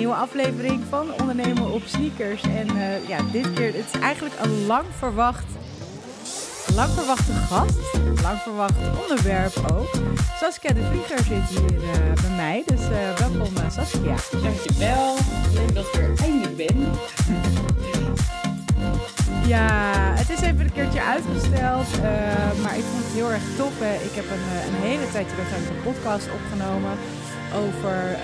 nieuwe aflevering van Ondernemen op Sneakers. En uh, ja, dit keer, het is eigenlijk een lang verwacht, lang verwachte gast, lang verwacht onderwerp ook. Saskia de Vlieger zit hier uh, bij mij, dus uh, welkom Saskia. Dankjewel, leuk dat ik er eindelijk ben. Ja, het is even een keertje uitgesteld, maar ik vond het heel erg tof. Ik heb een, een hele tijd terug een podcast opgenomen over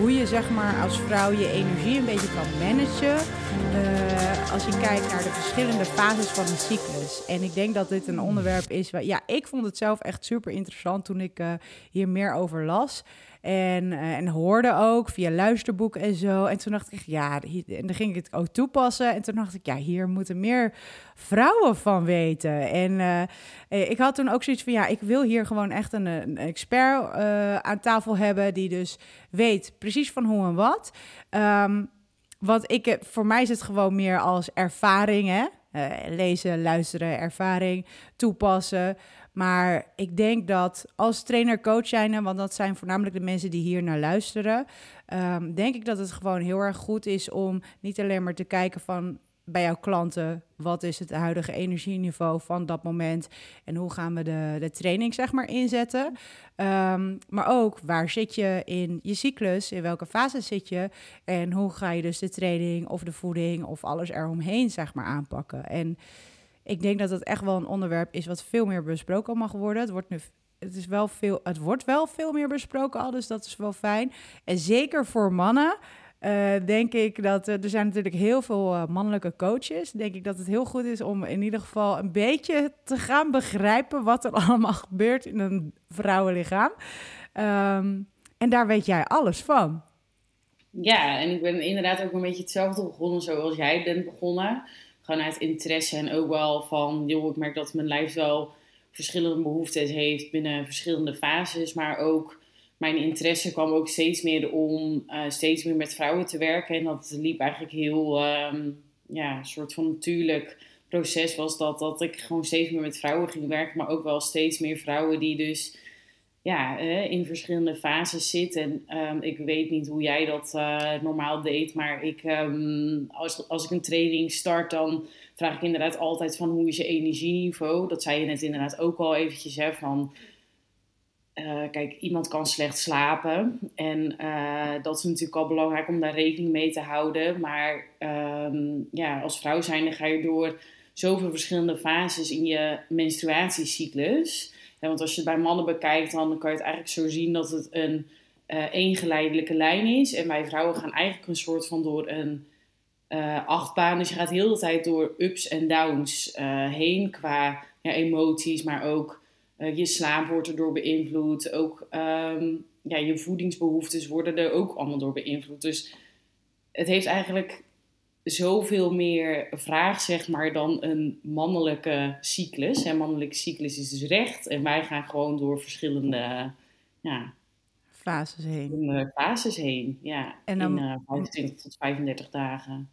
hoe je zeg maar als vrouw je energie een beetje kan managen. Uh, als je kijkt naar de verschillende fases van een cyclus. En ik denk dat dit een onderwerp is. Waar, ja, ik vond het zelf echt super interessant toen ik uh, hier meer over las. En, uh, en hoorde ook via luisterboeken en zo. En toen dacht ik, ja, en dan ging ik het ook toepassen. En toen dacht ik, ja, hier moeten meer vrouwen van weten. En uh, ik had toen ook zoiets van, ja, ik wil hier gewoon echt een, expert aan tafel hebben... die dus weet precies van hoe en wat. Um, want ik, voor mij is het gewoon meer als ervaring, hè? lezen, luisteren, ervaring, toepassen... Maar ik denk dat als trainer, coach zijn, want dat zijn voornamelijk de mensen die hier naar luisteren, um, denk ik dat het gewoon heel erg goed is om niet alleen maar te kijken van bij jouw klanten, wat is het huidige energieniveau van dat moment en hoe gaan we de, de training zeg maar inzetten. Um, maar ook waar zit je in je cyclus, in welke fase zit je en hoe ga je dus de training of de voeding of alles eromheen zeg maar aanpakken. En ik denk dat het echt wel een onderwerp is wat veel meer besproken mag worden. Het wordt nu het, is wel veel, het wordt wel veel meer besproken al, dus dat is wel fijn. En zeker voor mannen uh, denk ik dat uh, er zijn natuurlijk heel veel uh, mannelijke coaches. Denk ik dat het heel goed is om in ieder geval een beetje te gaan begrijpen wat er allemaal gebeurt in een vrouwenlichaam. Um, en daar weet jij alles van. Ja, en ik ben inderdaad ook een beetje hetzelfde begonnen zoals jij bent begonnen gewoon uit interesse en ook wel van, joh, ik merk dat mijn lijf wel verschillende behoeftes heeft binnen verschillende fases, maar ook mijn interesse kwam ook steeds meer om uh, steeds meer met vrouwen te werken. En dat liep eigenlijk heel, um, ja, soort van natuurlijk proces was dat, dat ik gewoon steeds meer met vrouwen ging werken, maar ook wel steeds meer vrouwen die dus ja, in verschillende fases zit. En um, ik weet niet hoe jij dat uh, normaal deed, maar ik, um, als, als ik een training start, dan vraag ik inderdaad altijd van hoe is je energieniveau. Dat zei je net inderdaad ook al eventjes, hè, van... Uh, kijk, iemand kan slecht slapen. En uh, dat is natuurlijk al belangrijk om daar rekening mee te houden. Maar um, ja, als vrouw zijnde ga je door zoveel verschillende fases in je menstruatiecyclus. Want als je het bij mannen bekijkt, dan kan je het eigenlijk zo zien dat het een eengeleidelijke lijn is. En wij vrouwen gaan eigenlijk een soort van door een uh, achtbaan. Dus je gaat heel de tijd door ups en downs uh, heen qua ja, emoties, maar ook je slaap wordt erdoor beïnvloed. Ook um, ja, je voedingsbehoeftes worden er ook allemaal door beïnvloed. Dus het heeft eigenlijk zoveel meer vraag, zeg maar, dan een mannelijke cyclus. En mannelijke cyclus is dus recht. En wij gaan gewoon door verschillende ja, fases heen. Fases heen, ja. En dan, in uh, 25 tot 35 dagen.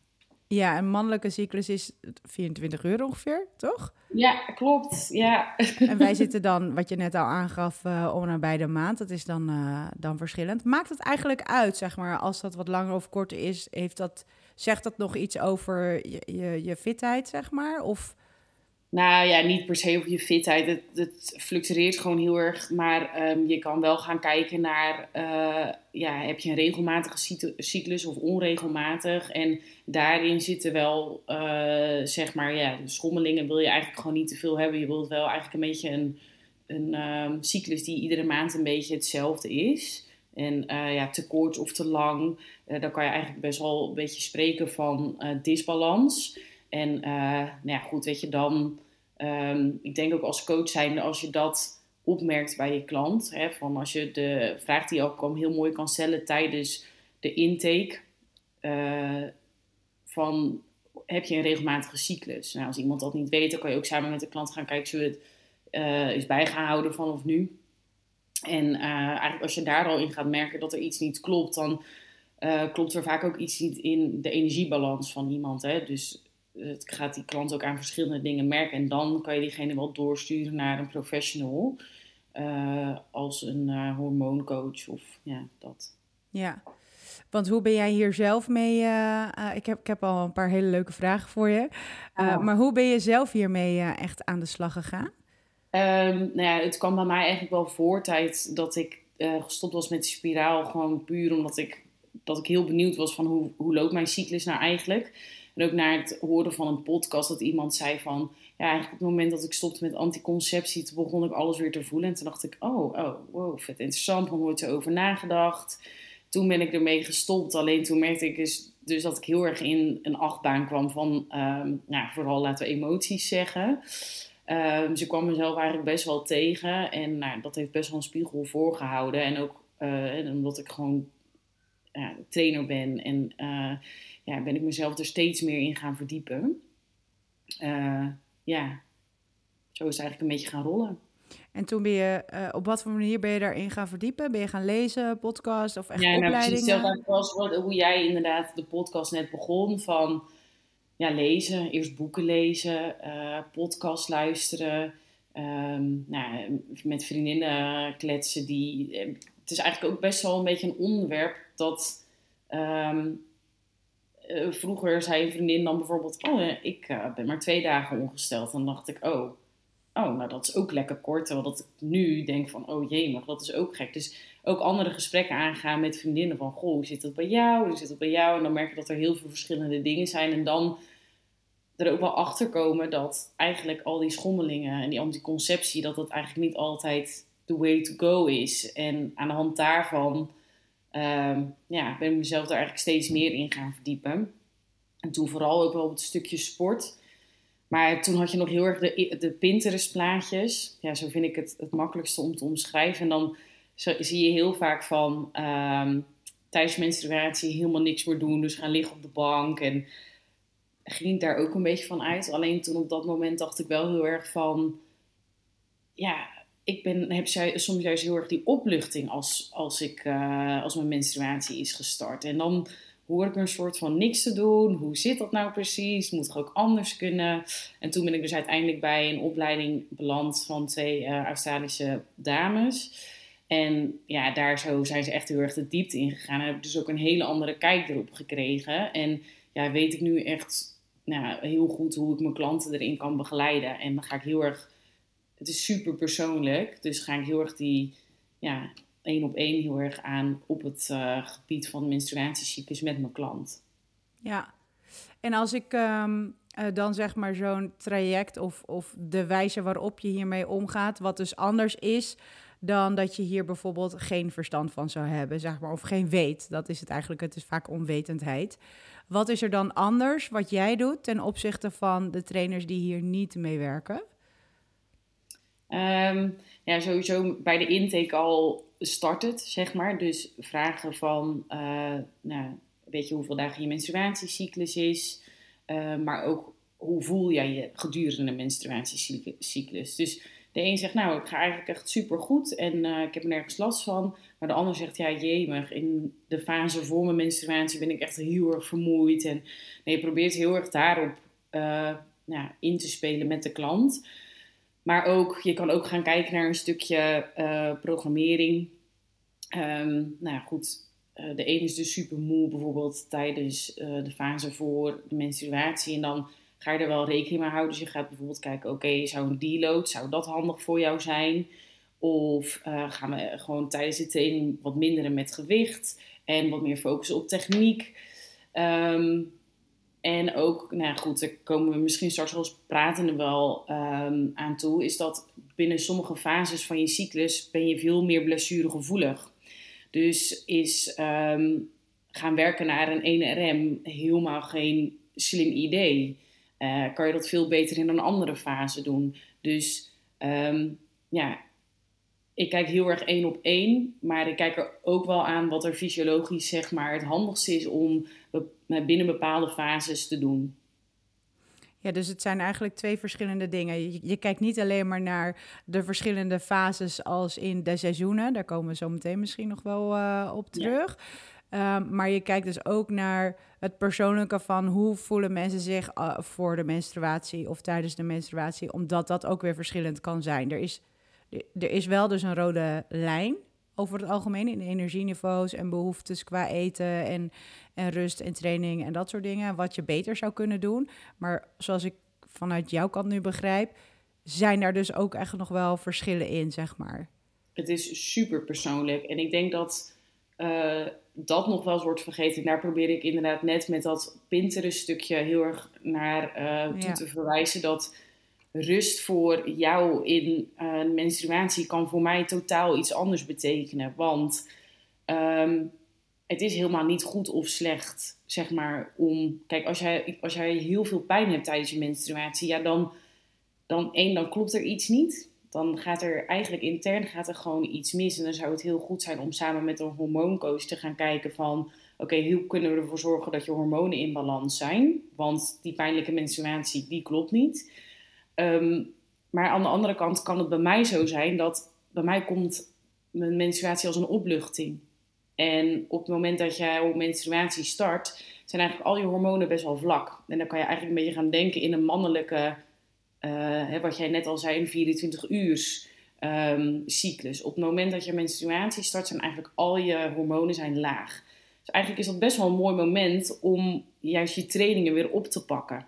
Ja, een mannelijke cyclus is 24 uur ongeveer, toch? Ja, klopt. Ja. En wij zitten dan, wat je net al aangaf, uh, om en bij de maand. Dat is dan, uh, dan verschillend. Maakt het eigenlijk uit, zeg maar, als dat wat langer of korter is? Heeft dat Zegt dat nog iets over je, je, je fitheid, zeg maar? Of... Nou ja, niet per se over je fitheid. Het, het fluctueert gewoon heel erg. Maar um, je kan wel gaan kijken naar, uh, ja, heb je een regelmatige cyclus of onregelmatig? En daarin zitten wel, uh, zeg maar, ja, schommelingen wil je eigenlijk gewoon niet te veel hebben. Je wilt wel eigenlijk een beetje een, een um, cyclus die iedere maand een beetje hetzelfde is. En uh, ja, te kort of te lang, uh, dan kan je eigenlijk best wel een beetje spreken van uh, disbalans. En nou ja, goed, weet je, dan, um, ik denk ook als coach zijnde, als je dat opmerkt bij je klant, hè, van als je de vraag die ook kwam heel mooi kan stellen tijdens de intake, van heb je een regelmatige cyclus? Nou, als iemand dat niet weet, dan kan je ook samen met de klant gaan kijken, zullen we het eens bij gaan houden vanaf nu? En uh, eigenlijk als je daar al in gaat merken dat er iets niet klopt, dan uh, klopt er vaak ook iets niet in de energiebalans van iemand. Hè? Dus het gaat die klant ook aan verschillende dingen merken. En dan kan je diegene wel doorsturen naar een professional. Uh, als een hormooncoach of ja, dat. Ja. Want hoe ben jij hier zelf mee? Uh, ik, heb, ik heb al een paar hele leuke vragen voor je. Uh, Maar hoe ben je zelf hiermee echt aan de slag gegaan? Um, nou ja, het kwam bij mij eigenlijk wel voor tijd dat ik gestopt was met de spiraal. Gewoon puur omdat ik, dat ik heel benieuwd was van hoe, hoe loopt mijn cyclus nou eigenlijk. En ook naar het horen van een podcast dat iemand zei van... Ja, eigenlijk op het moment dat ik stopte met anticonceptie, toen begon ik alles weer te voelen. En toen dacht ik, oh, oh, wow, vet interessant, er nooit over nagedacht. Toen ben ik ermee gestopt. Alleen toen merkte ik dus, dus dat ik heel erg in een achtbaan kwam van, um, nou, vooral laten we emoties zeggen. Um, dus ik kwam mezelf eigenlijk best wel tegen. En nou, dat heeft best wel een spiegel voorgehouden. En ook uh, omdat ik gewoon ja, trainer ben en uh, ja, ben ik mezelf er steeds meer in gaan verdiepen. Uh, ja, zo is het eigenlijk een beetje gaan rollen. En toen ben je, uh, op wat voor manier ben je daarin gaan verdiepen? Ben je gaan lezen, podcast of echt ja, nou, opleidingen? Ja, was hoe jij inderdaad de podcast net begon van ja, lezen. Eerst boeken lezen, uh, podcast luisteren. Um, nou, met vriendinnen kletsen. Die, het is eigenlijk ook best wel een beetje een onderwerp dat um, uh, vroeger zei een vriendin dan bijvoorbeeld: Oh, ik ben maar twee dagen ongesteld. Dan dacht ik: Oh, oh, nou dat is ook lekker kort. Terwijl dat ik nu denk: van, Oh jee, maar dat is ook gek. Dus ook andere gesprekken aangaan met vriendinnen: van, Goh, hoe zit dat bij jou? Hoe zit dat bij jou? En dan merk je dat er heel veel verschillende dingen zijn. En dan er ook wel achter komen dat eigenlijk al die schommelingen en die anticonceptie, dat dat eigenlijk niet altijd the way to go is. En aan de hand daarvan uh, ja, ben ik mezelf daar eigenlijk steeds meer in gaan verdiepen. En toen vooral ook wel op het stukje sport. Maar toen had je nog heel erg de, de Pinterest-plaatjes. Ja, zo vind ik het het makkelijkste om te omschrijven. En dan zie je heel vaak van um, tijdens menstruatie helemaal niks meer doen. Dus gaan liggen op de bank. En ging daar ook een beetje van uit. Alleen toen op dat moment dacht ik wel heel erg van... Ja, ik ben, heb soms juist heel erg die opluchting als, als, ik, uh, als mijn menstruatie is gestart. En dan hoor ik een soort van niks te doen. Hoe zit dat nou precies? Moet er ook anders kunnen? En toen ben ik dus uiteindelijk bij een opleiding beland van twee uh, Australische dames. En ja, daar zo zijn ze echt heel erg de diepte in gegaan. En heb ik dus ook een hele andere kijk erop gekregen. En ja, weet ik nu echt nou, heel goed hoe ik mijn klanten erin kan begeleiden. En dan ga ik heel erg het is super persoonlijk. Dus ga ik heel erg die, ja, één op één heel erg aan op het uh, gebied van menstruatiecyclus met mijn klant. Ja, en als ik um, uh, dan zeg maar zo'n traject of, of de wijze waarop je hiermee omgaat, wat dus anders is dan dat je hier bijvoorbeeld geen verstand van zou hebben, zeg maar, of geen weet. Dat is het eigenlijk, het is vaak onwetendheid. Wat is er dan anders wat jij doet ten opzichte van de trainers die hier niet mee werken? Um, ja, sowieso bij de intake al start het, zeg maar. Dus vragen van, uh, nou, weet je hoeveel dagen je menstruatiecyclus is, uh, maar ook hoe voel jij je gedurende de menstruatiecyclus. Dus de een zegt, nou, ik ga eigenlijk echt super goed en uh, ik heb er nergens last van. Maar de ander zegt, ja, jemig, in de fase voor mijn menstruatie ben ik echt heel erg vermoeid. En nee, je probeert heel erg daarop nou, in te spelen met de klant. Maar ook, je kan ook gaan kijken naar een stukje uh, programmering. Um, nou ja, goed. Uh, de een is dus super moe, bijvoorbeeld tijdens uh, de fase voor de menstruatie. En dan ga je er wel rekening mee houden. Dus je gaat bijvoorbeeld kijken, oké, zou een deload, zou dat handig voor jou zijn? Of gaan we gewoon tijdens de training wat minderen met gewicht en wat meer focussen op techniek? Um, en ook, nou goed, daar komen we misschien straks als pratende wel um, aan toe, is dat binnen sommige fases van je cyclus ben je veel meer blessuregevoelig. Dus is um, gaan werken naar een 1RM helemaal geen slim idee. Uh, kan je dat veel beter in een andere fase doen. Dus um, ja, ik kijk heel erg één op één, maar ik kijk er ook wel aan wat er fysiologisch zeg maar, het handigste is om binnen bepaalde fases te doen. Ja, dus het zijn eigenlijk twee verschillende dingen. Je, je, kijkt niet alleen maar naar de verschillende fases als in de seizoenen. Daar komen we zo meteen misschien nog wel uh, op terug. Ja. Um, maar je kijkt dus ook naar het persoonlijke van hoe voelen mensen zich uh, voor de menstruatie of tijdens de menstruatie, omdat dat ook weer verschillend kan zijn. Er is er is wel dus een rode lijn over het algemeen in energieniveaus en behoeftes qua eten en, en rust en training en dat soort dingen. Wat je beter zou kunnen doen. Maar zoals ik vanuit jouw kant nu begrijp, zijn daar dus ook echt nog wel verschillen in, zeg maar. Het is super persoonlijk. En ik denk dat uh, dat nog wel eens wordt vergeten. En daar probeer ik inderdaad net met dat Pinterest-stukje heel erg naar uh, toe te verwijzen. Dat rust voor jou in uh, menstruatie kan voor mij totaal iets anders betekenen. Want um, het is helemaal niet goed of slecht, zeg maar, om... Kijk, als jij, als jij heel veel pijn hebt tijdens je menstruatie, ja, dan, dan één, dan klopt er iets niet. Dan gaat er eigenlijk intern gaat er gewoon iets mis. En dan zou het heel goed zijn om samen met een hormooncoach te gaan kijken van... Oké, hoe kunnen we ervoor zorgen dat je hormonen in balans zijn? Want die pijnlijke menstruatie, die klopt niet. Um, maar aan de andere kant kan het bij mij zo zijn dat bij mij komt mijn menstruatie als een opluchting. En op het moment dat jij menstruatie start, zijn eigenlijk al je hormonen best wel vlak. En dan kan je eigenlijk een beetje gaan denken in een mannelijke, hè, wat jij net al zei, een 24 uur um, cyclus. Op het moment dat je menstruatie start, zijn eigenlijk al je hormonen zijn laag. Dus eigenlijk is dat best wel een mooi moment om juist je trainingen weer op te pakken.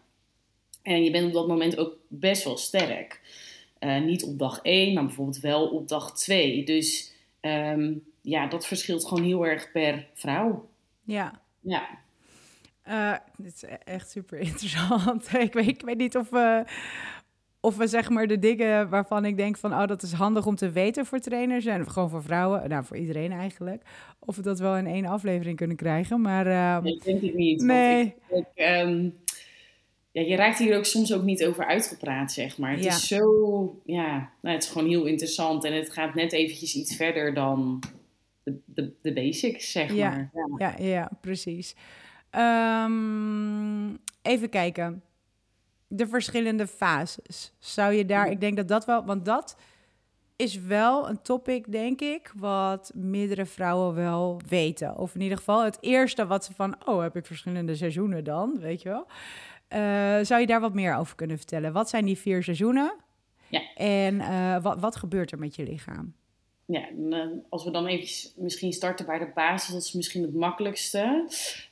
En je bent op dat moment ook best wel sterk. Uh, niet op dag 1, maar bijvoorbeeld wel op dag 2. Dus um, ja, dat verschilt gewoon heel erg per vrouw. Ja. Ja. Uh, dit is echt super interessant. ik, weet, ik weet niet of we, of we zeg maar de dingen waarvan ik denk van... oh, dat is handig om te weten voor trainers en gewoon voor vrouwen... nou, voor iedereen eigenlijk. Of we dat wel in één aflevering kunnen krijgen, maar... Uh, nee, denk ik niet. Nee. Ik, ik, um, ja, je raakt hier ook soms ook niet over uitgepraat, zeg maar. Het ja. is zo, ja, nou, het is gewoon heel interessant en het gaat net eventjes iets verder dan de, de, de basics, zeg ja. maar. Ja, ja, ja precies. Um, even kijken. De verschillende fases. Zou je daar, ik denk dat dat wel, want dat is wel een topic, denk ik, wat meerdere vrouwen wel weten. Of in ieder geval het eerste wat ze van, oh, heb ik verschillende seizoenen dan, weet je wel. Uh, zou je daar wat meer over kunnen vertellen? Wat zijn die vier seizoenen? Ja. En uh, wat, wat gebeurt er met je lichaam? Ja, als we dan even misschien starten bij de basis, dat is misschien het makkelijkste.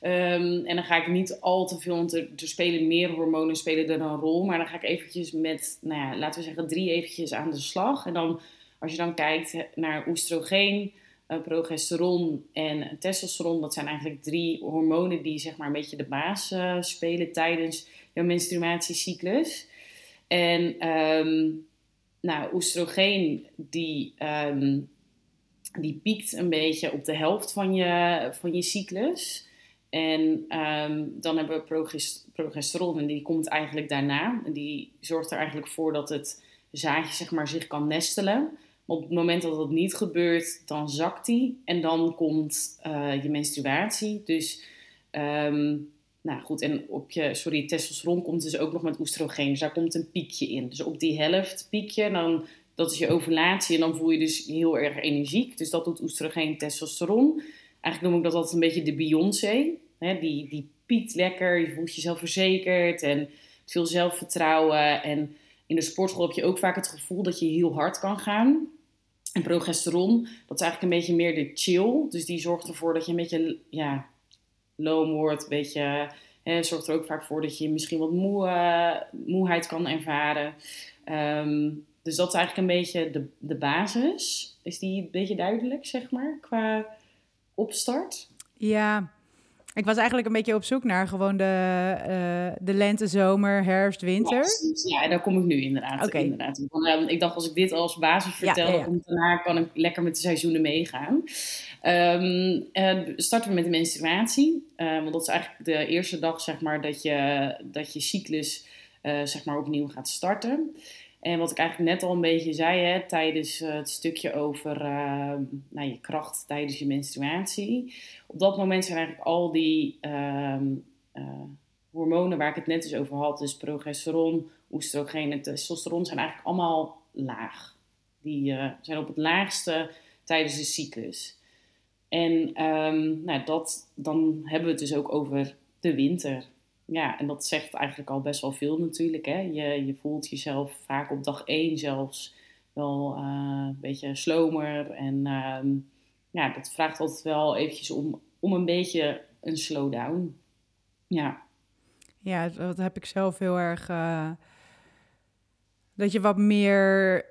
Um, en dan ga ik niet al te veel, want er, er, spelen meer hormonen spelen er een rol. Maar dan ga ik eventjes met, nou ja, laten we zeggen drie eventjes aan de slag. En dan, als je dan kijkt naar oestrogeen, progesteron en testosteron, dat zijn eigenlijk drie hormonen die zeg maar een beetje de baas uh, spelen tijdens jouw menstruatiecyclus. En um, nou, oestrogeen die, um, die piekt een beetje op de helft van je, van je cyclus. En um, dan hebben we progesteron en die komt eigenlijk daarna. En die zorgt er eigenlijk voor dat het zaadje zeg maar, zich kan nestelen. Op het moment dat dat niet gebeurt, dan zakt die en dan komt uh, je menstruatie. Dus um, nou goed, en op je, sorry, testosteron komt dus ook nog met oestrogeen. Dus daar komt een piekje in. Dus op die helft piekje, dan, dat is je ovulatie. En dan voel je dus heel erg energiek. Dus dat doet oestrogeen, testosteron. Eigenlijk noem ik dat altijd een beetje de Beyoncé. Die, die piekt lekker, je voelt jezelf verzekerd en veel zelfvertrouwen. En in de sportschool heb je ook vaak het gevoel dat je heel hard kan gaan. En progesteron, dat is eigenlijk een beetje meer de chill. Dus die zorgt ervoor dat je een beetje ja, loom wordt, een beetje, hè, zorgt er ook vaak voor dat je misschien wat moe, uh, moeheid kan ervaren. Um, dus dat is eigenlijk een beetje de, de basis. Is die een beetje duidelijk, zeg maar, qua opstart? Ja, ik was eigenlijk een beetje op zoek naar gewoon de, uh, de lente, zomer, herfst, winter. Ja, ja daar kom ik nu inderdaad. Okay. inderdaad. Want, ik dacht, als ik dit als basis vertel, ja, ja, ja. daarna kan ik lekker met de seizoenen meegaan. Um, uh, starten we met de menstruatie. Uh, want dat is eigenlijk de eerste dag, zeg maar, dat je, dat je cyclus zeg maar, opnieuw gaat starten. En wat ik eigenlijk net al een beetje zei hè, tijdens het stukje over uh, nou, je kracht tijdens je menstruatie. Op dat moment zijn eigenlijk al die uh, uh, hormonen waar ik het net dus over had, dus progesteron, oestrogeen en testosteron, zijn eigenlijk allemaal laag. Die zijn op het laagste tijdens de cyclus. En um, nou, dat, dan hebben we het dus ook over de winter. Ja, en dat zegt eigenlijk al best wel veel natuurlijk. Hè? Je, je voelt jezelf vaak op dag één zelfs wel uh, een beetje slomer. En um, ja, dat vraagt altijd wel eventjes om, om een beetje een slowdown. Ja. Ja, dat heb ik zelf heel erg. Uh, dat je wat meer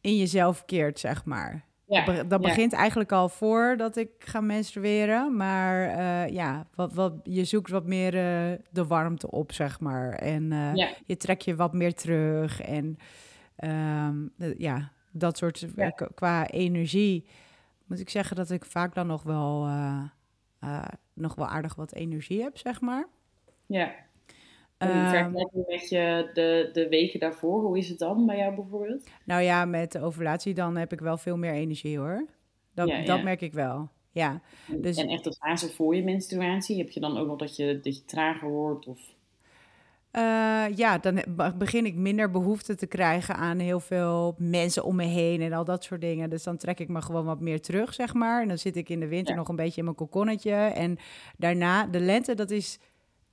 in jezelf keert, zeg maar. Ja, dat begint eigenlijk al voordat ik ga menstrueren. Maar uh, ja, wat, wat, je zoekt wat meer uh, de warmte op, zeg maar. En uh, ja. je trekt je wat meer terug. En um, ja, dat soort qua energie. Moet ik zeggen dat ik vaak dan nog wel, nog wel aardig wat energie heb, zeg maar. Ja. En um, met je de, de weken daarvoor, hoe is het dan bij jou bijvoorbeeld? Nou ja, met de ovulatie dan heb ik wel veel meer energie hoor. Dat, dat merk ik wel. Ja. Dus, en echt de fase voor je menstruatie, heb je dan ook nog dat je, dat je trager wordt? Of... Uh, ja, dan begin ik minder behoefte te krijgen aan heel veel mensen om me heen en al dat soort dingen. Dus dan trek ik me gewoon wat meer terug, zeg maar. En dan zit ik in de winter nog een beetje in mijn kokonnetje. En daarna, de lente, dat is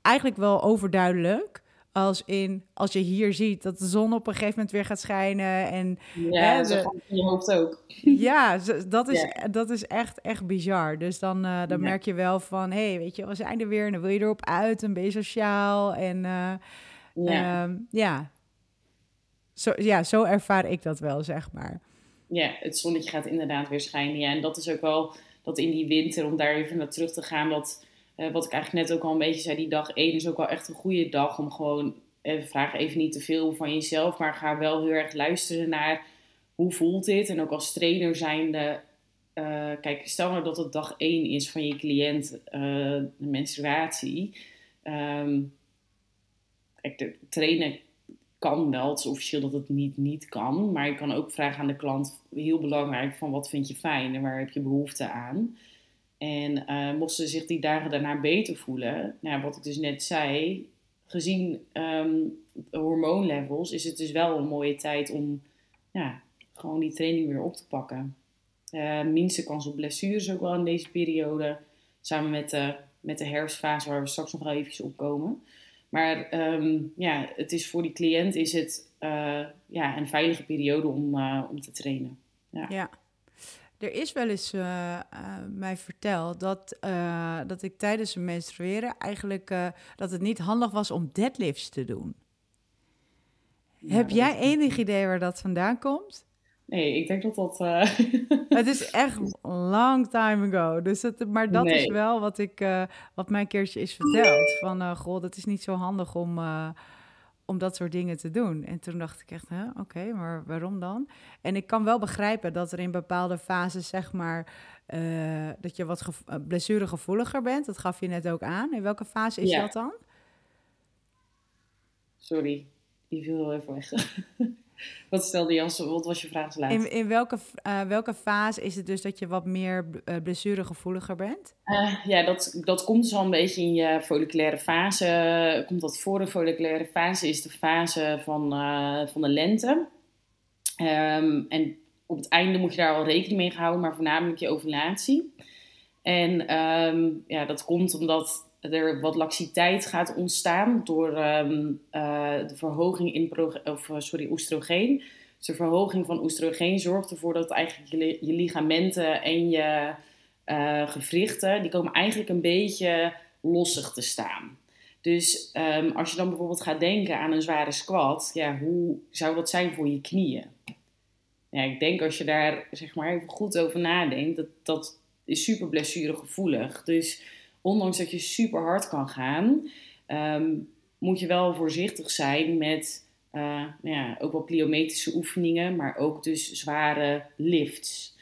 eigenlijk wel overduidelijk. Als in, als je hier ziet dat de zon op een gegeven moment weer gaat schijnen. En, ja, hè, de, je hoofd ook. Ja, dat is, dat is echt, echt bizar. Dus dan, uh, dan merk je wel van, hé, hey, weet je, we zijn er weer en dan wil je erop uit en ben je sociaal. En uh, ja. Um, ja. Zo, ja, zo ervaar ik dat wel, zeg maar. Ja, het zonnetje gaat inderdaad weer schijnen. Ja, en dat is ook wel dat in die winter, om daar even naar terug te gaan, dat uh, wat ik eigenlijk net ook al een beetje zei, die dag 1 is ook wel echt een goede dag om gewoon, even vraag even niet te veel van jezelf, maar ga wel heel erg luisteren naar hoe voelt dit. En ook als trainer zijnde, uh, kijk, stel nou dat het dag 1 is van je cliënt, de menstruatie. Um, kijk, trainen kan wel, het is officieel dat het niet niet kan, maar je kan ook vragen aan de klant, heel belangrijk, van wat vind je fijn en waar heb je behoefte aan. En uh, mochten ze zich die dagen daarna beter voelen, nou, wat ik dus net zei, gezien um, hormoonlevels is het dus wel een mooie tijd om ja, gewoon die training weer op te pakken. Uh, minste kans op blessures ook wel in deze periode, samen met de, met de herfstfase waar we straks nog wel even op komen. Maar um, ja, het is voor die cliënt is het uh, ja, een veilige periode om, om te trainen. Ja. ja. Er is wel eens uh, mij verteld dat, uh, dat ik tijdens het menstrueren eigenlijk dat het niet handig was om deadlifts te doen. Heb jij enig idee waar dat vandaan komt? Nee, ik denk dat dat. Het is echt long time ago. Dus het, maar dat is wel wat, ik, wat mij een keertje is verteld. Van, goh, dat is niet zo handig om om dat soort dingen te doen. En toen dacht ik echt, oké, maar waarom dan? En ik kan wel begrijpen dat er in bepaalde fases, zeg maar, uh, dat je wat eh, blessuregevoeliger bent. Dat gaf je net ook aan. In welke fase is dat dan? Sorry, die viel heel even weg. Wat stelde je wat was je vraag In, in welke, uh, welke fase is het dus dat je wat meer uh, blessuregevoeliger bent? Uh, ja, dat, dat komt zo dus een beetje in je folliculaire fase. Komt dat voor de folliculaire fase is de fase van, van de lente. Um, en op het einde moet je daar al rekening mee houden, maar voornamelijk je ovulatie. En um, ja, dat komt omdat er wat laxiteit gaat ontstaan door um, uh, de verhoging in of, eh, sorry, oestrogeen. Dus de verhoging van oestrogeen zorgt ervoor dat eigenlijk je, ligamenten en je uh, gewrichten, die komen eigenlijk een beetje lossig te staan. Dus um, als je dan bijvoorbeeld gaat denken aan een zware squat, ja, hoe zou dat zijn voor je knieën? Ja, ik denk als je daar zeg maar even goed over nadenkt, dat, dat is super blessuregevoelig. Dus ondanks dat je super hard kan gaan, um, moet je wel voorzichtig zijn met uh, nou ja, ook wel pliometrische oefeningen, maar ook dus zware lifts.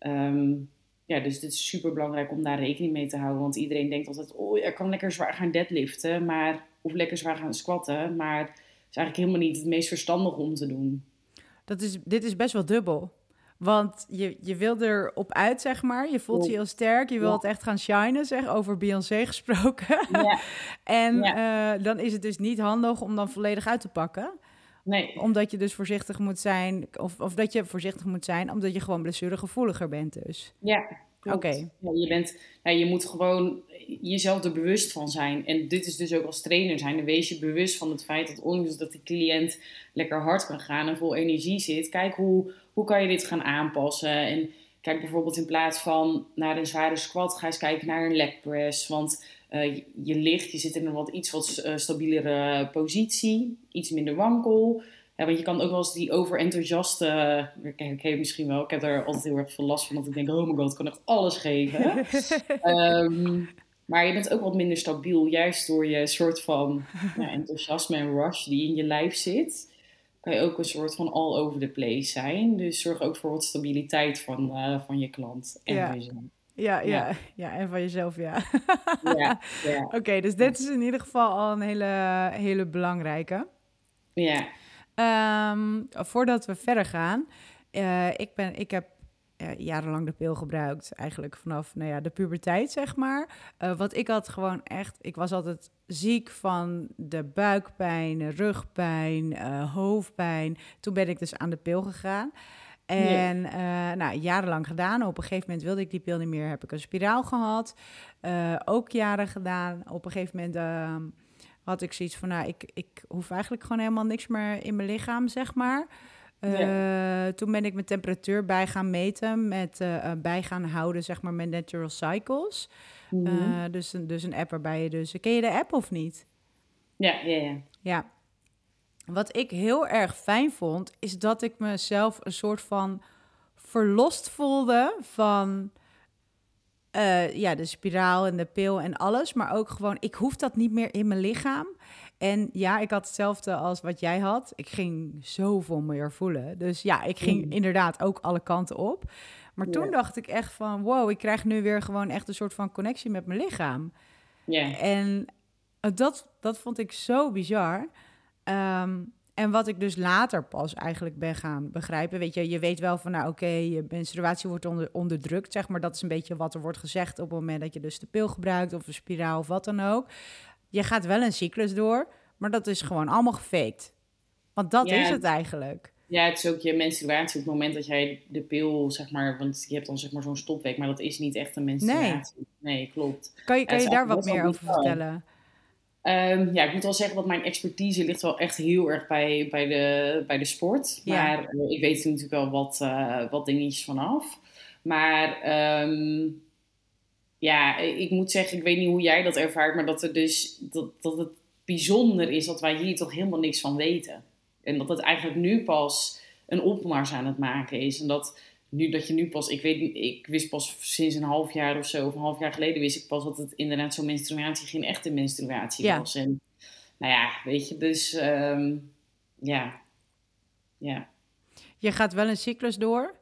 Um, ja, dus het is super belangrijk om daar rekening mee te houden. Want iedereen denkt altijd, oh, ik kan lekker zwaar gaan deadliften, maar, of lekker zwaar gaan squatten. Maar het is eigenlijk helemaal niet het meest verstandig om te doen. Dat is, dit is best wel dubbel. Want je, je wil erop uit, zeg maar. Je voelt je heel sterk. Je wilt echt gaan shinen, zeg, over Beyoncé gesproken. Ja. en uh, dan is het dus niet handig om dan volledig uit te pakken. Nee. Omdat je dus voorzichtig moet zijn, of, of dat je voorzichtig moet zijn, omdat je gewoon blessuregevoeliger bent dus. Ja, Oké. Ja, je, bent, ja, je moet gewoon jezelf er bewust van zijn. En dit is dus ook als trainer zijn. Dan wees je bewust van het feit dat ondanks dat de cliënt lekker hard kan gaan en vol energie zit. Kijk hoe, hoe kan je dit gaan aanpassen. En kijk bijvoorbeeld in plaats van naar een zware squat, ga eens kijken naar een leg press. Want uh, je ligt, je zit in een wat iets wat uh, stabielere positie, iets minder wankel. Ja, want je kan ook wel eens die overenthousiaste, uh, ken je misschien wel, ik heb er altijd heel erg veel last van, dat ik denk, oh my god, ik kan echt alles geven. um, maar je bent ook wat minder stabiel, juist door je soort van ja, enthousiasme en rush die in je lijf zit. Kan je ook een soort van all over the place zijn. Dus zorg ook voor wat stabiliteit van, uh, van je klant en ja. van jezelf. Ja, ja, ja, ja, en van jezelf, ja. ja, ja. Oké, okay, dus dit is in ieder geval al een hele, hele belangrijke. Ja. Um, voordat we verder gaan, uh, ik, ben, ik heb jarenlang de pil gebruikt. Eigenlijk vanaf nou ja, de puberteit, zeg maar. Uh, want ik had gewoon echt... Ik was altijd ziek van de buikpijn, rugpijn, uh, hoofdpijn. Toen ben ik dus aan de pil gegaan. En nou, jarenlang gedaan. Op een gegeven moment wilde ik die pil niet meer. Heb ik een spiraal gehad. ook jaren gedaan. Op een gegeven moment ehm, had ik zoiets van... Nou, ik, ik hoef eigenlijk gewoon helemaal niks meer in mijn lichaam, zeg maar... Uh, ja. Toen ben ik mijn temperatuur bij gaan meten, met uh, bij gaan houden, zeg maar, met Natural Cycles. Mm -hmm. uh, dus, dus een app waarbij je dus... Ken je de app of niet? Ja, ja, ja. Ja. Wat ik heel erg fijn vond, is dat ik mezelf een soort van verlost voelde van... ja, de spiraal en de pil en alles. Maar ook gewoon, ik hoef dat niet meer in mijn lichaam. En ja, ik had hetzelfde als wat jij had. Ik ging zoveel meer voelen. Dus ja, ik ging mm. inderdaad ook alle kanten op. Maar yeah. toen dacht ik echt van, wow, ik krijg nu weer gewoon echt een soort van connectie met mijn lichaam. Yeah. En dat, dat vond ik zo bizar. Um, en wat ik dus later pas eigenlijk ben gaan begrijpen. Weet je, je weet wel van, nou oké, okay, je menstruatie wordt onder, onderdrukt, zeg maar. Dat is een beetje wat er wordt gezegd op het moment dat je dus de pil gebruikt of een spiraal of wat dan ook je gaat wel een cyclus door, maar dat is gewoon allemaal gefaked. Want dat ja, is het eigenlijk. Ja, het is ook je menstruatie op het moment dat jij de pil, zeg maar, want je hebt dan zeg maar zo'n stopweek, maar dat is niet echt een menstruatie. Nee, nee klopt. Kan je, kan je daar wat meer over vertellen? Um, ja, ik moet wel zeggen dat mijn expertise ligt wel echt heel erg bij, bij, de, bij de sport. Ja. Maar uh, ik weet er natuurlijk wel wat, uh, wat dingetjes vanaf. Maar um, ja, ik moet zeggen, ik weet niet hoe jij dat ervaart, maar dat, er dus, dat, dat het bijzonder is dat wij hier toch helemaal niks van weten. En dat het eigenlijk nu pas een opmars aan het maken is. En dat, nu, dat je nu pas, ik weet ik wist pas sinds een half jaar of zo, of een half jaar geleden wist ik pas dat het inderdaad zo'n menstruatie geen echte menstruatie ja. was. En nou ja, weet je, dus um, ja. ja. Je gaat wel een cyclus door.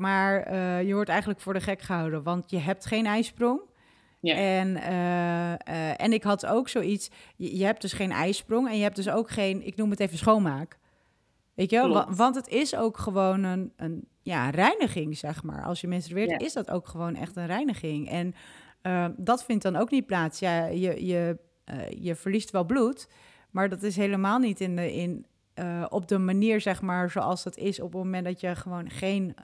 Maar uh, je wordt eigenlijk voor de gek gehouden, want je hebt geen ijsprong. Ja. En, uh, uh, en ik had ook zoiets, je, je, hebt dus geen ijsprong en je hebt dus ook geen, ik noem het even schoonmaak. Weet je wel? Wa want het is ook gewoon een, een ja, reiniging, zeg maar. Als je menstrueert, ja. is dat ook gewoon echt een reiniging. En dat vindt dan ook niet plaats. Ja, je, je, je verliest wel bloed, maar dat is helemaal niet in de, in, op de manier, zeg maar, zoals dat is op het moment dat je gewoon geen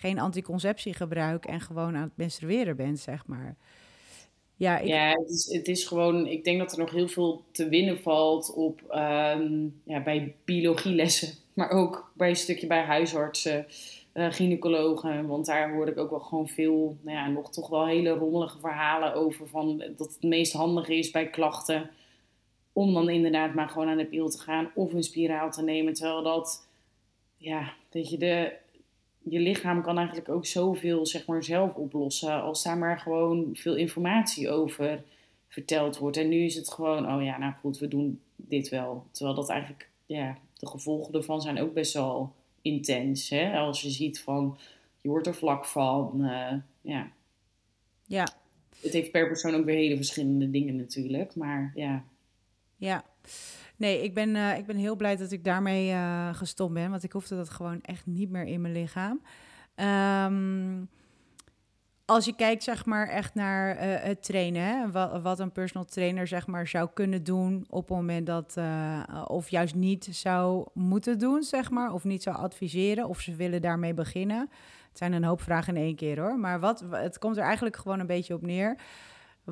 geen anticonceptie gebruik en gewoon aan het menstrueren bent, zeg maar. Ja, ik... ja het, is, het is gewoon, ik denk dat er nog heel veel te winnen valt op, um, ja, bij biologielessen, maar ook bij een stukje bij huisartsen, uh, gynaecologen, want daar hoor ik ook wel gewoon veel, nou ja, nog toch wel hele rommelige verhalen over van dat het meest handig is bij klachten om dan inderdaad maar gewoon aan de pil te gaan of een spiraal te nemen, terwijl dat, ja, dat je de je lichaam kan eigenlijk ook zoveel zeg maar, zelf oplossen als daar maar gewoon veel informatie over verteld wordt. En nu is het gewoon, oh ja, nou goed, we doen dit wel. Terwijl dat eigenlijk, ja, de gevolgen ervan zijn ook best wel intens. Hè? Als je ziet van, je wordt er vlak van, uh, ja. Ja. Het heeft per persoon ook weer hele verschillende dingen natuurlijk, maar ja. Ja. Nee, ik ben, uh, ik ben heel blij dat ik daarmee uh, gestopt ben. Want ik hoefde dat gewoon echt niet meer in mijn lichaam. Um, als je kijkt, zeg maar, echt naar uh, het trainen, hè, wat, wat, een personal trainer, zeg maar, zou kunnen doen op het moment dat, of juist niet zou moeten doen, zeg maar, of niet zou adviseren, of ze willen daarmee beginnen. Het zijn een hoop vragen in één keer, hoor. Maar wat, het komt er eigenlijk gewoon een beetje op neer.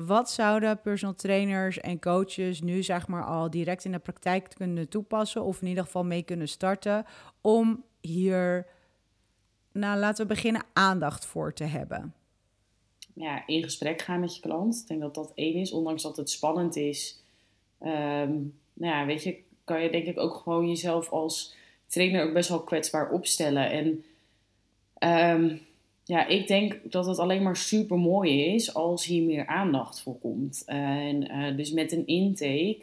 Wat zouden personal trainers en coaches nu zeg maar al direct in de praktijk kunnen toepassen of in ieder geval mee kunnen starten om hier nou laten we beginnen, aandacht voor te hebben? Ja, in gesprek gaan met je klant. Ik denk dat dat één is, ondanks dat het spannend is. Ehm, nou ja, weet je, kan je denk ik ook gewoon jezelf als trainer ook best wel kwetsbaar opstellen. En ehm, ja, ik denk dat het alleen maar super mooi is als hier meer aandacht voor komt. en uh, dus met een intake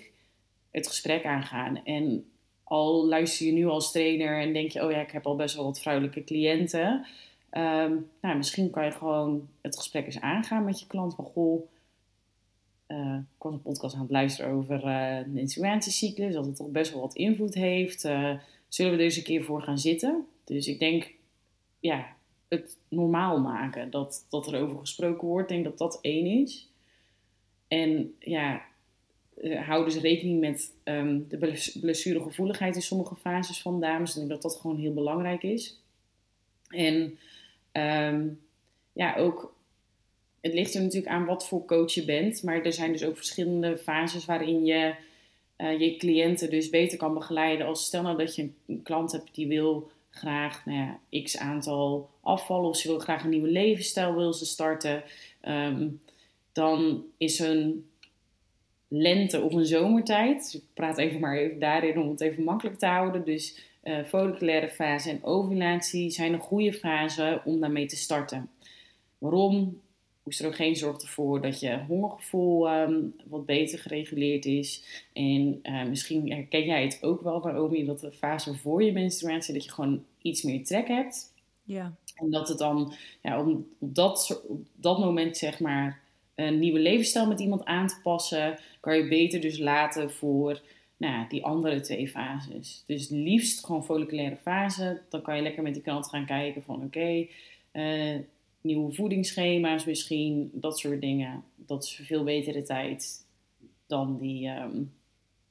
het gesprek aangaan. En al luister je nu als trainer en denk je, oh ja, ik heb al best wel wat vrouwelijke cliënten. Ehm, nou, misschien kan je gewoon het gesprek eens aangaan met je klant. Van goh, uh, ik was een podcast aan het luisteren over uh, de menstruatiecyclus, dat het toch best wel wat invloed heeft. Zullen we er eens een keer voor gaan zitten? Dus ik denk, ja, het normaal maken dat, dat er over gesproken wordt. Ik denk dat dat één is. En ja, hou dus rekening met um, de blessuregevoeligheid in sommige fases van dames. Ik denk dat dat gewoon heel belangrijk is. En um, ja, ook het ligt er natuurlijk aan wat voor coach je bent. Maar er zijn dus ook verschillende fases waarin je uh, je cliënten dus beter kan begeleiden. Als stel nou dat je een klant hebt die wil graag nou ja, x aantal afvallen. Of ze wil graag een nieuwe levensstijl wil ze starten. Um, dan is een lente of een zomertijd. Dus ik praat even maar even daarin om het even makkelijk te houden. Dus uh, folliculaire fase en ovulatie zijn een goede fase om daarmee te starten. Waarom? Oestrogeen zorgt ervoor dat je hongergevoel um, wat beter gereguleerd is. En uh, misschien herken jij het ook wel, Naomi, dat de fase voor je menstruatie, dat je gewoon iets meer trek hebt. Ja. En dat het dan, ja, om op dat, op dat moment zeg maar, een nieuwe levensstijl met iemand aan te passen, kan je beter dus laten voor nou, die andere twee fases. Dus liefst gewoon folliculaire fase. Dan kan je lekker met die klant gaan kijken van oké, okay, uh, eh, nieuwe voedingsschema's misschien, dat soort dingen. Dat is veel betere tijd dan die um,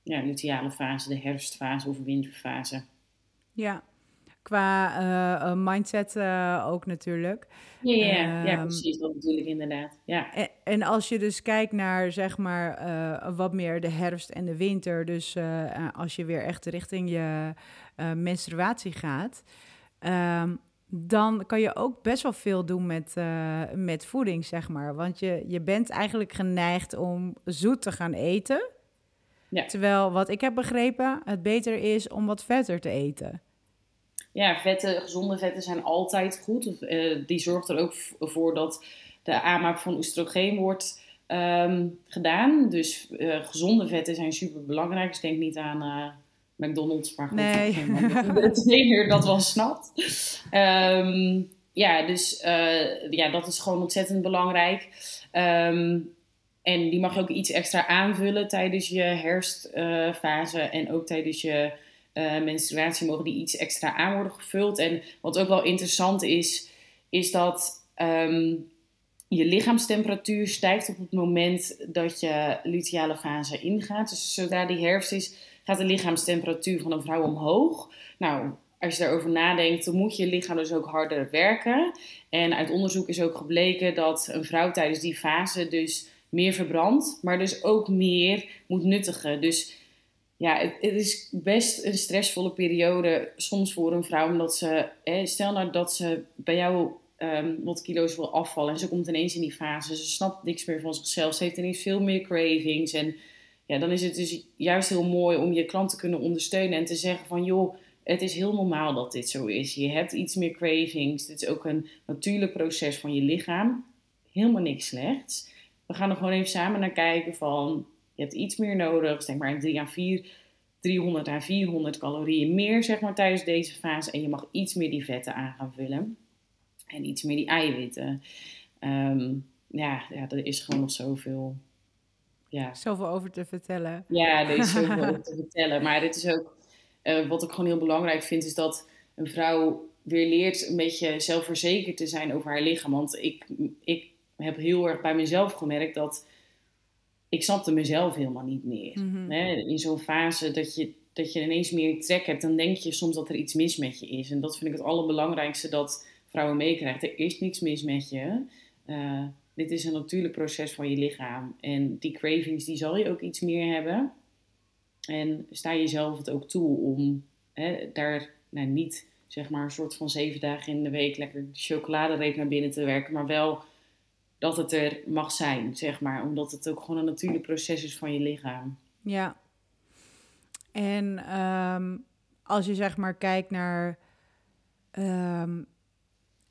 ja, luteale fase, de herfstfase of winterfase. Ja, qua uh, mindset uh, ook natuurlijk. Ja, ja, ja, ehm, precies, dat bedoel ik inderdaad. Ja. En, en als je dus kijkt naar zeg maar uh, wat meer de herfst en de winter, dus als je weer echt richting je menstruatie gaat, um, dan kan je ook best wel veel doen met, uh, met voeding, zeg maar. Want je, je bent eigenlijk geneigd om zoet te gaan eten. Ja. Terwijl, wat ik heb begrepen, het beter is om wat vetter te eten. Ja, vetten, gezonde vetten zijn altijd goed. Uh, die zorgt er ook voor dat de aanmaak van oestrogeen wordt um, gedaan. Dus uh, gezonde vetten zijn super belangrijk. Dus denk niet aan McDonald's, maar goed, nee. de trainer dat wel snapt. Um, ja, dus uh, ja, dat is gewoon ontzettend belangrijk. Um, en die mag je ook iets extra aanvullen tijdens je herfstfase uh, en ook tijdens je uh, menstruatie mogen die iets extra aan worden gevuld. En wat ook wel interessant is, is dat um, je lichaamstemperatuur stijgt op het moment dat je luteale fase ingaat. Dus zodra die herfst is, gaat de lichaamstemperatuur van een vrouw omhoog. Nou, als je daarover nadenkt, dan moet je lichaam dus ook harder werken. En uit onderzoek is ook gebleken dat een vrouw tijdens die fase dus meer verbrandt, maar dus ook meer moet nuttigen. Dus ja, het, het, is best een stressvolle periode soms voor een vrouw, omdat ze, stel nou dat ze bij jou um, wat kilo's wil afvallen en ze komt ineens in die fase, ze snapt niks meer van zichzelf, ze heeft ineens veel meer cravings en ja, dan is het dus juist heel mooi om je klant te kunnen ondersteunen en te zeggen van joh, het is heel normaal dat dit zo is. Je hebt iets meer cravings. Dit is ook een natuurlijk proces van je lichaam. Helemaal niks slechts. We gaan er gewoon even samen naar kijken van je hebt iets meer nodig. Denk maar een 3 aan 4, 300 à 400 calorieën meer zeg maar tijdens deze fase. En je mag iets meer die vetten aan gaan vullen. En iets meer die eiwitten. Um, ja, ja, er is gewoon nog zoveel ja. Zoveel over te vertellen. Ja, er is zoveel over te vertellen. Maar dit is ook, uh, wat ik gewoon heel belangrijk vind, is dat een vrouw weer leert een beetje zelfverzekerd te zijn over haar lichaam. Want ik, ik heb heel erg bij mezelf gemerkt dat ik snapte mezelf helemaal niet meer. Mm In zo'n fase dat je, dat je ineens meer trek hebt, dan denk je soms dat er iets mis met je is. En dat vind ik het allerbelangrijkste dat vrouwen meekrijgen. Er is niks mis met je. Uh, dit is een natuurlijk proces van je lichaam. En die cravings, die zal je ook iets meer hebben. En sta jezelf het ook toe om hè, daar nou, niet zeg maar een soort van zeven dagen in de week lekker chocoladereep naar binnen te werken. Maar wel dat het er mag zijn, zeg maar. Omdat het ook gewoon een natuurlijk proces is van je lichaam. Ja. En ehm, als je zeg maar kijkt naar ehm,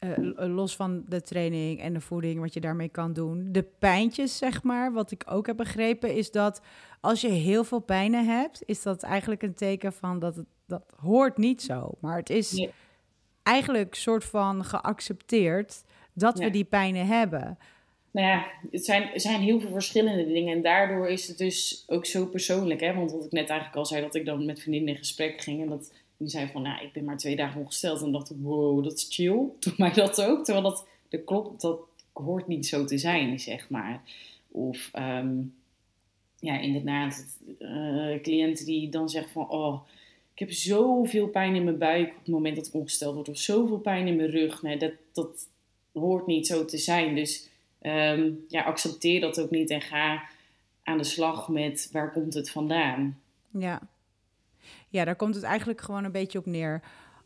uh, los van de training en de voeding, wat je daarmee kan doen. De pijntjes, zeg maar, wat ik ook heb begrepen, is dat als je heel veel pijnen hebt, is dat eigenlijk een teken van dat het dat hoort niet zo. Maar het is eigenlijk soort van geaccepteerd dat we die pijnen hebben. Nou ja, het zijn, er zijn heel veel verschillende dingen. En daardoor is het dus ook zo persoonlijk. Hè? Want wat ik net eigenlijk al zei, dat ik dan met vriendinnen in gesprek ging. En dat die zei van, nou, ik ben maar twee dagen ongesteld. En dacht wow, dat is chill. Toen mij dat ook. Terwijl dat, dat klopt, dat hoort niet zo te zijn, zeg maar. Of, um, ja, inderdaad, uh, cliënten die dan zeggen van, oh, ik heb zoveel pijn in mijn buik op het moment dat ik ongesteld word. Of zoveel pijn in mijn rug. Nee, dat, dat hoort niet zo te zijn. Dus um, ja, accepteer dat ook niet en ga aan de slag met waar komt het vandaan. Ja, ja, daar komt het eigenlijk gewoon een beetje op neer.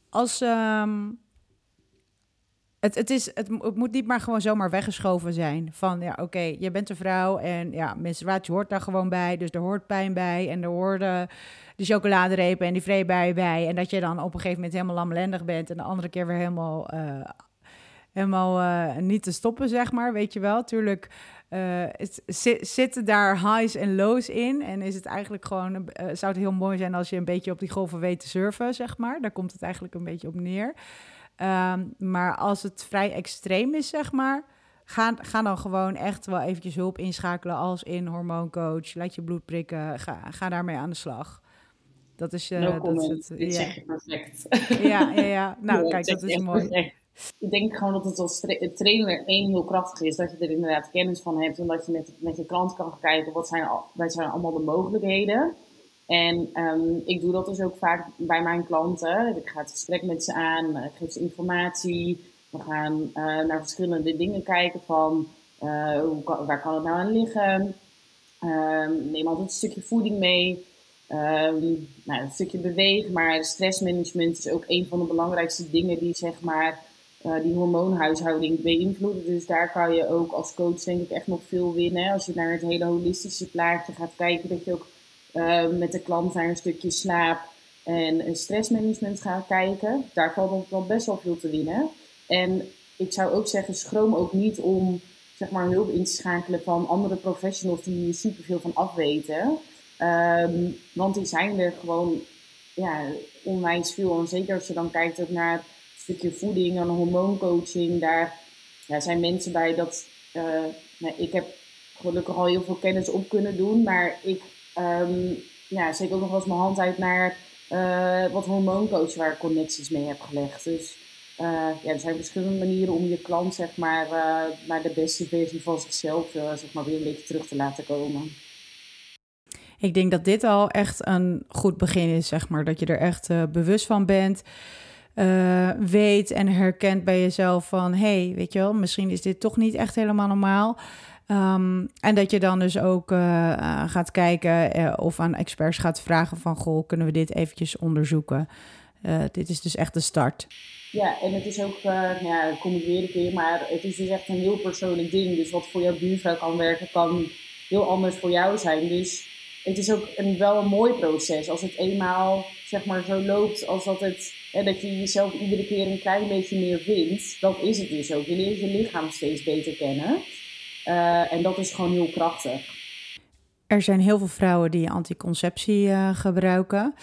Als. Um, het, het, is, het, moet niet maar gewoon zomaar weggeschoven zijn. Van ja, oké, je bent een vrouw en ja, menstruatie hoort daar gewoon bij. Dus er hoort pijn bij en er hoorden de chocoladerepen en die vreebuien bij. En dat je dan op een gegeven moment helemaal lamlendig bent en de andere keer weer helemaal, uh, helemaal uh, niet te stoppen, zeg maar. Weet je wel, tuurlijk uh, zitten daar highs en lows in? En is het eigenlijk gewoon, uh, zou het heel mooi zijn als je een beetje op die golven weet te surfen, zeg maar. Daar komt het eigenlijk een beetje op neer. Um, maar als het vrij extreem is, zeg maar, ga, ga dan gewoon echt wel eventjes hulp inschakelen als in hormooncoach. Laat je bloed prikken, ga, ga daarmee aan de slag. Dat is, uh, no dat is het. Dit ja. zeg je perfect. Ja, ja, ja. Nou, kijk, dat is mooi. Perfect. Ik denk gewoon dat het als trainer één heel krachtig is. Dat je er inderdaad kennis van hebt. En dat je met, met je klant kan kijken. Wat zijn, wat zijn allemaal de mogelijkheden. En um, ik doe dat dus ook vaak bij mijn klanten. Ik ga het gesprek met ze aan. Ik geef ze informatie. We gaan uh, naar verschillende dingen kijken van... Kan, waar kan het nou aan liggen? Um, neem altijd een stukje voeding mee. Um, nou, een stukje bewegen, maar stressmanagement is ook een van de belangrijkste dingen die zeg maar uh, die hormoonhuishouding beïnvloeden. Dus daar kan je ook als coach denk ik echt nog veel winnen. Als je naar het hele holistische plaatje gaat kijken, dat je ook uh, met de klant naar een stukje slaap en stressmanagement gaat kijken. Daar valt nog wel best wel veel te winnen. En ik zou ook zeggen, schroom ook niet om zeg maar, hulp in te schakelen van andere professionals die hier superveel van afweten. Um, want die zijn er gewoon ja, onwijs veel. En zeker als je dan kijkt ook naar stukje voeding en hormooncoaching, daar ja, zijn mensen bij dat. Uh, nou, ik heb gelukkig al heel veel kennis op kunnen doen, maar ik um, ja, zeker ook nog wel eens mijn hand uit naar uh, wat hormooncoach waar ik connecties mee heb gelegd. Dus uh, ja, er zijn verschillende manieren om je klant zeg maar, naar de beste versie van zichzelf zeg maar, weer een beetje terug te laten komen. Ik denk dat dit al echt een goed begin is, zeg maar. Dat je er echt bewust van bent uh, weet en herkent bij jezelf van... hey, weet je wel, misschien is dit toch niet echt helemaal normaal. Um, en dat je dan dus ook uh, gaat kijken of aan experts gaat vragen van... goh, kunnen we dit eventjes onderzoeken? dit is dus echt de start. Ja, en het is ook, nou ja, kom ik weer een keer, maar het is dus echt een heel persoonlijk ding. Dus wat voor jouw buurvrouw kan werken, kan heel anders voor jou zijn. Dus het is ook een, wel een mooi proces. Als het eenmaal zeg maar zo loopt als dat het en dat je jezelf iedere keer een klein beetje meer vindt, dat is het dus ook. Je leert je lichaam steeds beter kennen. Uh, en dat is gewoon heel krachtig. Er zijn heel veel vrouwen die anticonceptie uh, gebruiken.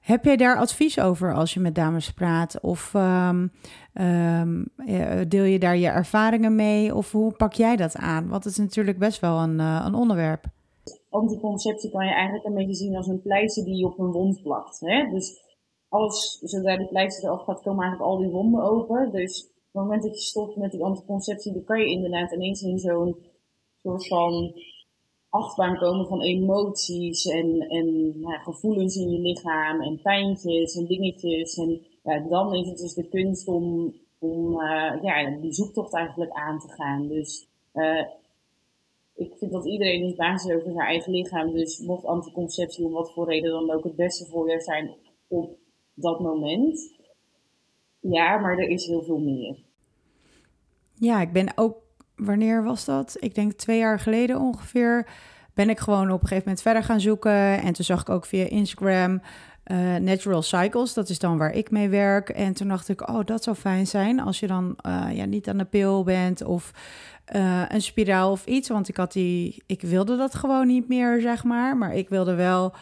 Heb jij daar advies over als je met dames praat? Of um, um, deel je daar je ervaringen mee? Of hoe pak jij dat aan? Want het is natuurlijk best wel een, een onderwerp. Anticonceptie kan je eigenlijk een beetje zien als een pleister die je op een wond plakt. Hè? Dus alles, zodra die pleister eraf gaat, komen eigenlijk al die wonden open. Dus op het moment dat je stopt met die anticonceptie, dan kan je inderdaad ineens in zo'n soort van achtbaan komen van emoties en, en nou, gevoelens in je lichaam en pijntjes en dingetjes. En ja, dan is het dus de kunst om, om uh, ja, die zoektocht eigenlijk aan te gaan. Dus uh, ik vind dat iedereen is basis over zijn eigen lichaam. Dus mocht anticonceptie om wat voor reden dan ook het beste voor je zijn op dat moment. Ja, maar er is heel veel meer. Ja, ik ben ook, wanneer was dat? Ik denk twee jaar geleden ongeveer. Ben ik gewoon op een gegeven moment verder gaan zoeken. En toen zag ik ook via Instagram uh, Natural Cycles. Dat is dan waar ik mee werk. En toen dacht ik, oh, dat zou fijn zijn als je dan uh, ja, niet aan de pil bent of uh, een spiraal of iets. Want ik had die, ik wilde dat gewoon niet meer, zeg maar. Maar ik wilde wel,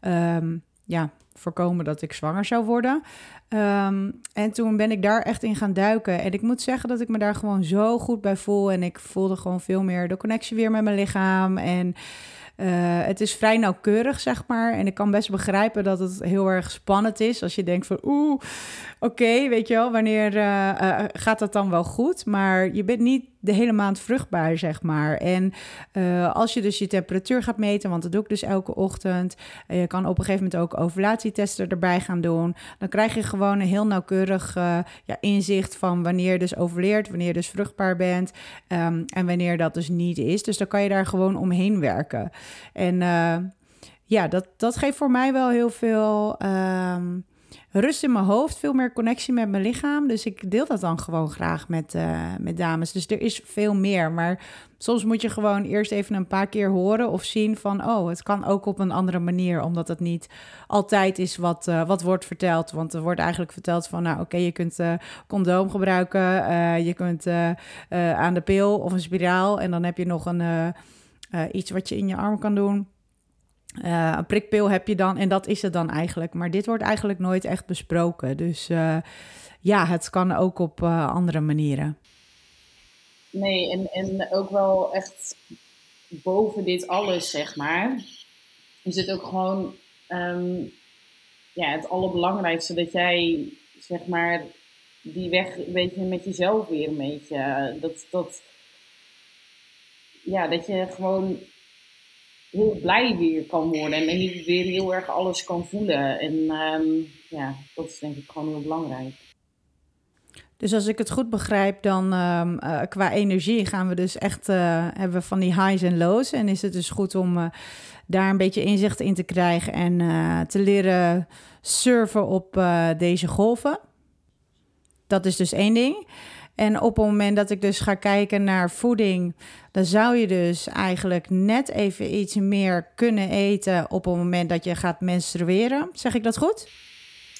um, ja, voorkomen dat ik zwanger zou worden. Um, en toen ben ik daar echt in gaan duiken. En ik moet zeggen dat ik me daar gewoon zo goed bij voel. En ik voelde gewoon veel meer de connectie weer met mijn lichaam. En uh, het is vrij nauwkeurig, zeg maar. En ik kan best begrijpen dat het heel erg spannend is. Als je denkt van, oeh, oké, weet je wel, wanneer uh, uh, gaat dat dan wel goed? Maar je bent niet de hele maand vruchtbaar, zeg maar. En uh, als je dus je temperatuur gaat meten, want dat doe ik dus elke ochtend. je kan op een gegeven moment ook ovulatietesten erbij gaan doen. Dan krijg je gewoon een heel nauwkeurig uh, ja, inzicht van wanneer je dus ovuleert, wanneer je dus vruchtbaar bent um, en wanneer dat dus niet is. Dus dan kan je daar gewoon omheen werken. En ja, dat, dat geeft voor mij wel heel veel. Um, rust in mijn hoofd, veel meer connectie met mijn lichaam. Dus ik deel dat dan gewoon graag met, uh, met dames. Dus er is veel meer. Maar soms moet je gewoon eerst even een paar keer horen of zien van... oh, het kan ook op een andere manier. Omdat het niet altijd is wat, uh, wat wordt verteld. Want er wordt eigenlijk verteld van... nou, oké, je kunt uh, condoom gebruiken. je kunt aan de pil of een spiraal. En dan heb je nog een, iets wat je in je arm kan doen... Uh, een prikpil heb je dan en dat is het dan eigenlijk. Maar dit wordt eigenlijk nooit echt besproken. Dus uh, ja, het kan ook op uh, andere manieren. Nee, en, en ook wel echt boven dit alles, zeg maar, is het ook gewoon um, ja, het allerbelangrijkste dat jij, zeg maar, die weg een beetje met jezelf weer een beetje. Dat, dat, ja, dat je gewoon heel blij weer kan worden. En niet weer heel erg alles kan voelen. En um, ja, dat is denk ik gewoon heel belangrijk. Dus als ik het goed begrijp, dan um, uh, qua energie gaan we dus echt uh, hebben van die highs en lows. En is het dus goed om uh, daar een beetje inzicht in te krijgen en te leren surfen op deze golven. Dat is dus één ding. En op het moment dat ik dus ga kijken naar voeding, dan zou je dus eigenlijk net even iets meer kunnen eten op het moment dat je gaat menstrueren. Zeg ik dat goed?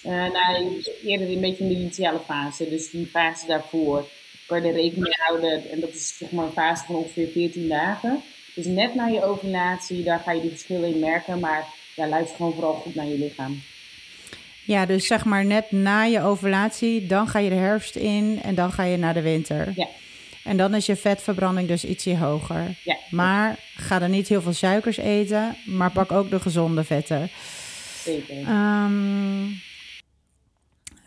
Uh, nou, eerder een beetje in de initiale fase. Dus die fase daarvoor kan je er rekening mee houden. En dat is zeg maar een fase van ongeveer 14 dagen. Dus net na je ovulatie, daar ga je die verschillen in merken. Maar ja, luister gewoon vooral goed naar je lichaam. Ja, dus zeg maar net na je ovulatie, dan ga je de herfst in en dan ga je naar de winter. Ja. En dan is je vetverbranding dus ietsje hoger. Ja. Maar ga er niet heel veel suikers eten, maar pak ook de gezonde vetten. Zeker. Um,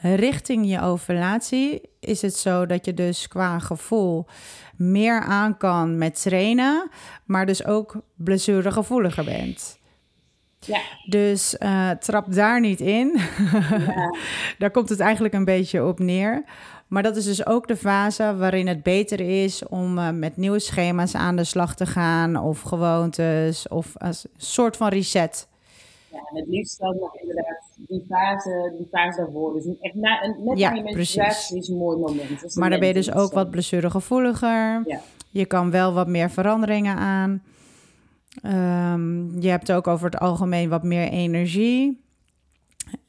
richting je ovulatie is het zo dat je dus qua gevoel meer aan kan met trainen, maar dus ook blessuregevoeliger bent. Ja. Dus uh, trap daar niet in. Ja. daar komt het eigenlijk een beetje op neer. Maar dat is dus ook de fase waarin het beter is om uh, met nieuwe schema's aan de slag te gaan, of gewoontes, of als een soort van reset. Ja, en het liefst dan nog inderdaad die fase, die fase daarvoor. Dus echt na, net ja, na je menstruatie is een mooi moment. Dus maar dan ben je dus ook wat blessuregevoeliger. Ja. Je kan wel wat meer veranderingen aan. Um, je hebt ook over het algemeen wat meer energie.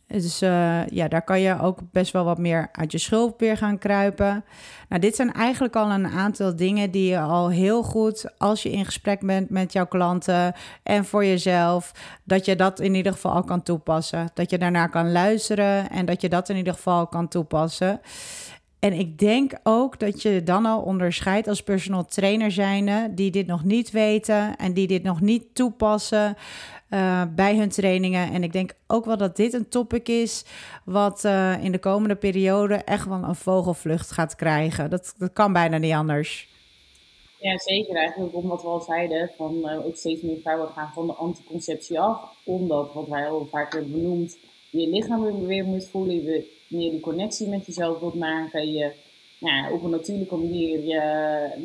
Dus uh, ja, daar kan je ook best wel wat meer uit je schulp weer gaan kruipen. Nou, dit zijn eigenlijk al een aantal dingen die je al heel goed, als je in gesprek bent met jouw klanten en voor jezelf, dat je dat in ieder geval al kan toepassen. Dat je daarnaar kan luisteren en dat je dat in ieder geval kan toepassen. En ik denk ook dat je dan al onderscheidt als personal trainer zijnde, die dit nog niet weten en die dit nog niet toepassen uh, bij hun trainingen. En ik denk ook wel dat dit een topic is wat uh, in de komende periode echt wel een vogelvlucht gaat krijgen. Dat, dat kan bijna niet anders. Ja, zeker. Eigenlijk omdat we al zeiden, van uh, ook steeds meer vrouwen gaan van de anticonceptie af. Omdat, wat wij al hebben benoemd, je lichaam weer moet voelen, meer die connectie met jezelf wilt maken, je nou, op een natuurlijke manier je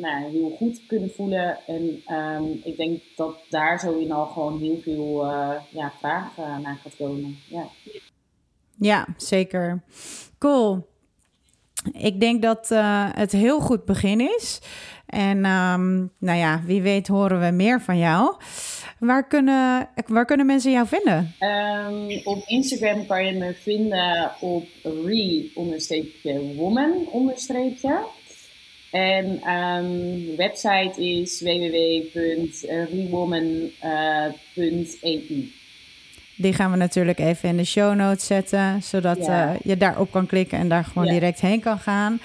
nou, heel goed kunnen voelen. En um, ik denk dat daar zo in al gewoon heel veel uh, ja, vraag uh, naar gaat komen. Ja. ja, zeker. Cool. ik denk dat uh, het heel goed begin is. En um, nou ja, wie weet horen we meer van jou. Waar kunnen, waar kunnen mensen jou vinden? Um, op Instagram kan je me vinden op re-woman En um, website is www.rewoman.eu. Die gaan we natuurlijk even in de show notes zetten, zodat ja. uh, je daarop kan klikken en daar gewoon ja. direct heen kan gaan.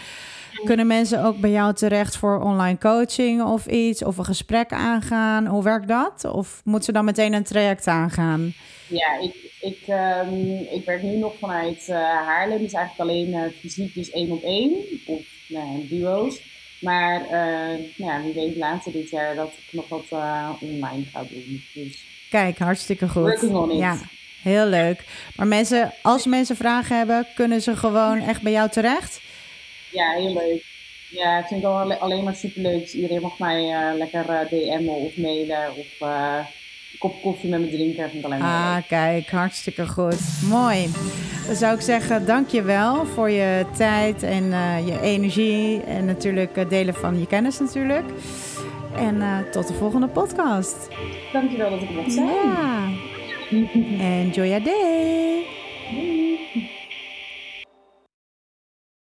Kunnen mensen ook bij jou terecht voor online coaching of iets? Of een gesprek aangaan? Hoe werkt dat? Of moet ze dan meteen een traject aangaan? Ja, ik, ik, um, ik werk nu nog vanuit uh, Haarlem. Dus eigenlijk alleen uh, fysiek, dus één op één. Of nou, duo's. Maar uh, ja, wie weet later dit jaar dat ik nog wat online ga doen. Dus Kijk, hartstikke goed. Ja, heel leuk. Maar mensen, als mensen vragen hebben, kunnen ze gewoon echt bij jou terecht? Ja, heel leuk. Ja, ik vind het al alleen maar superleuk. Dus iedereen mag mij uh, lekker uh, DM'en of mailen of uh, een kop koffie met me drinken. Vind ik alleen maar ah, leuk. kijk, hartstikke goed. Mooi. Dan zou ik zeggen, dank je wel voor je tijd en je energie. En natuurlijk delen van je kennis natuurlijk. En tot de volgende podcast. Dankjewel dat ik er mocht zijn. Ja. Enjoy your day.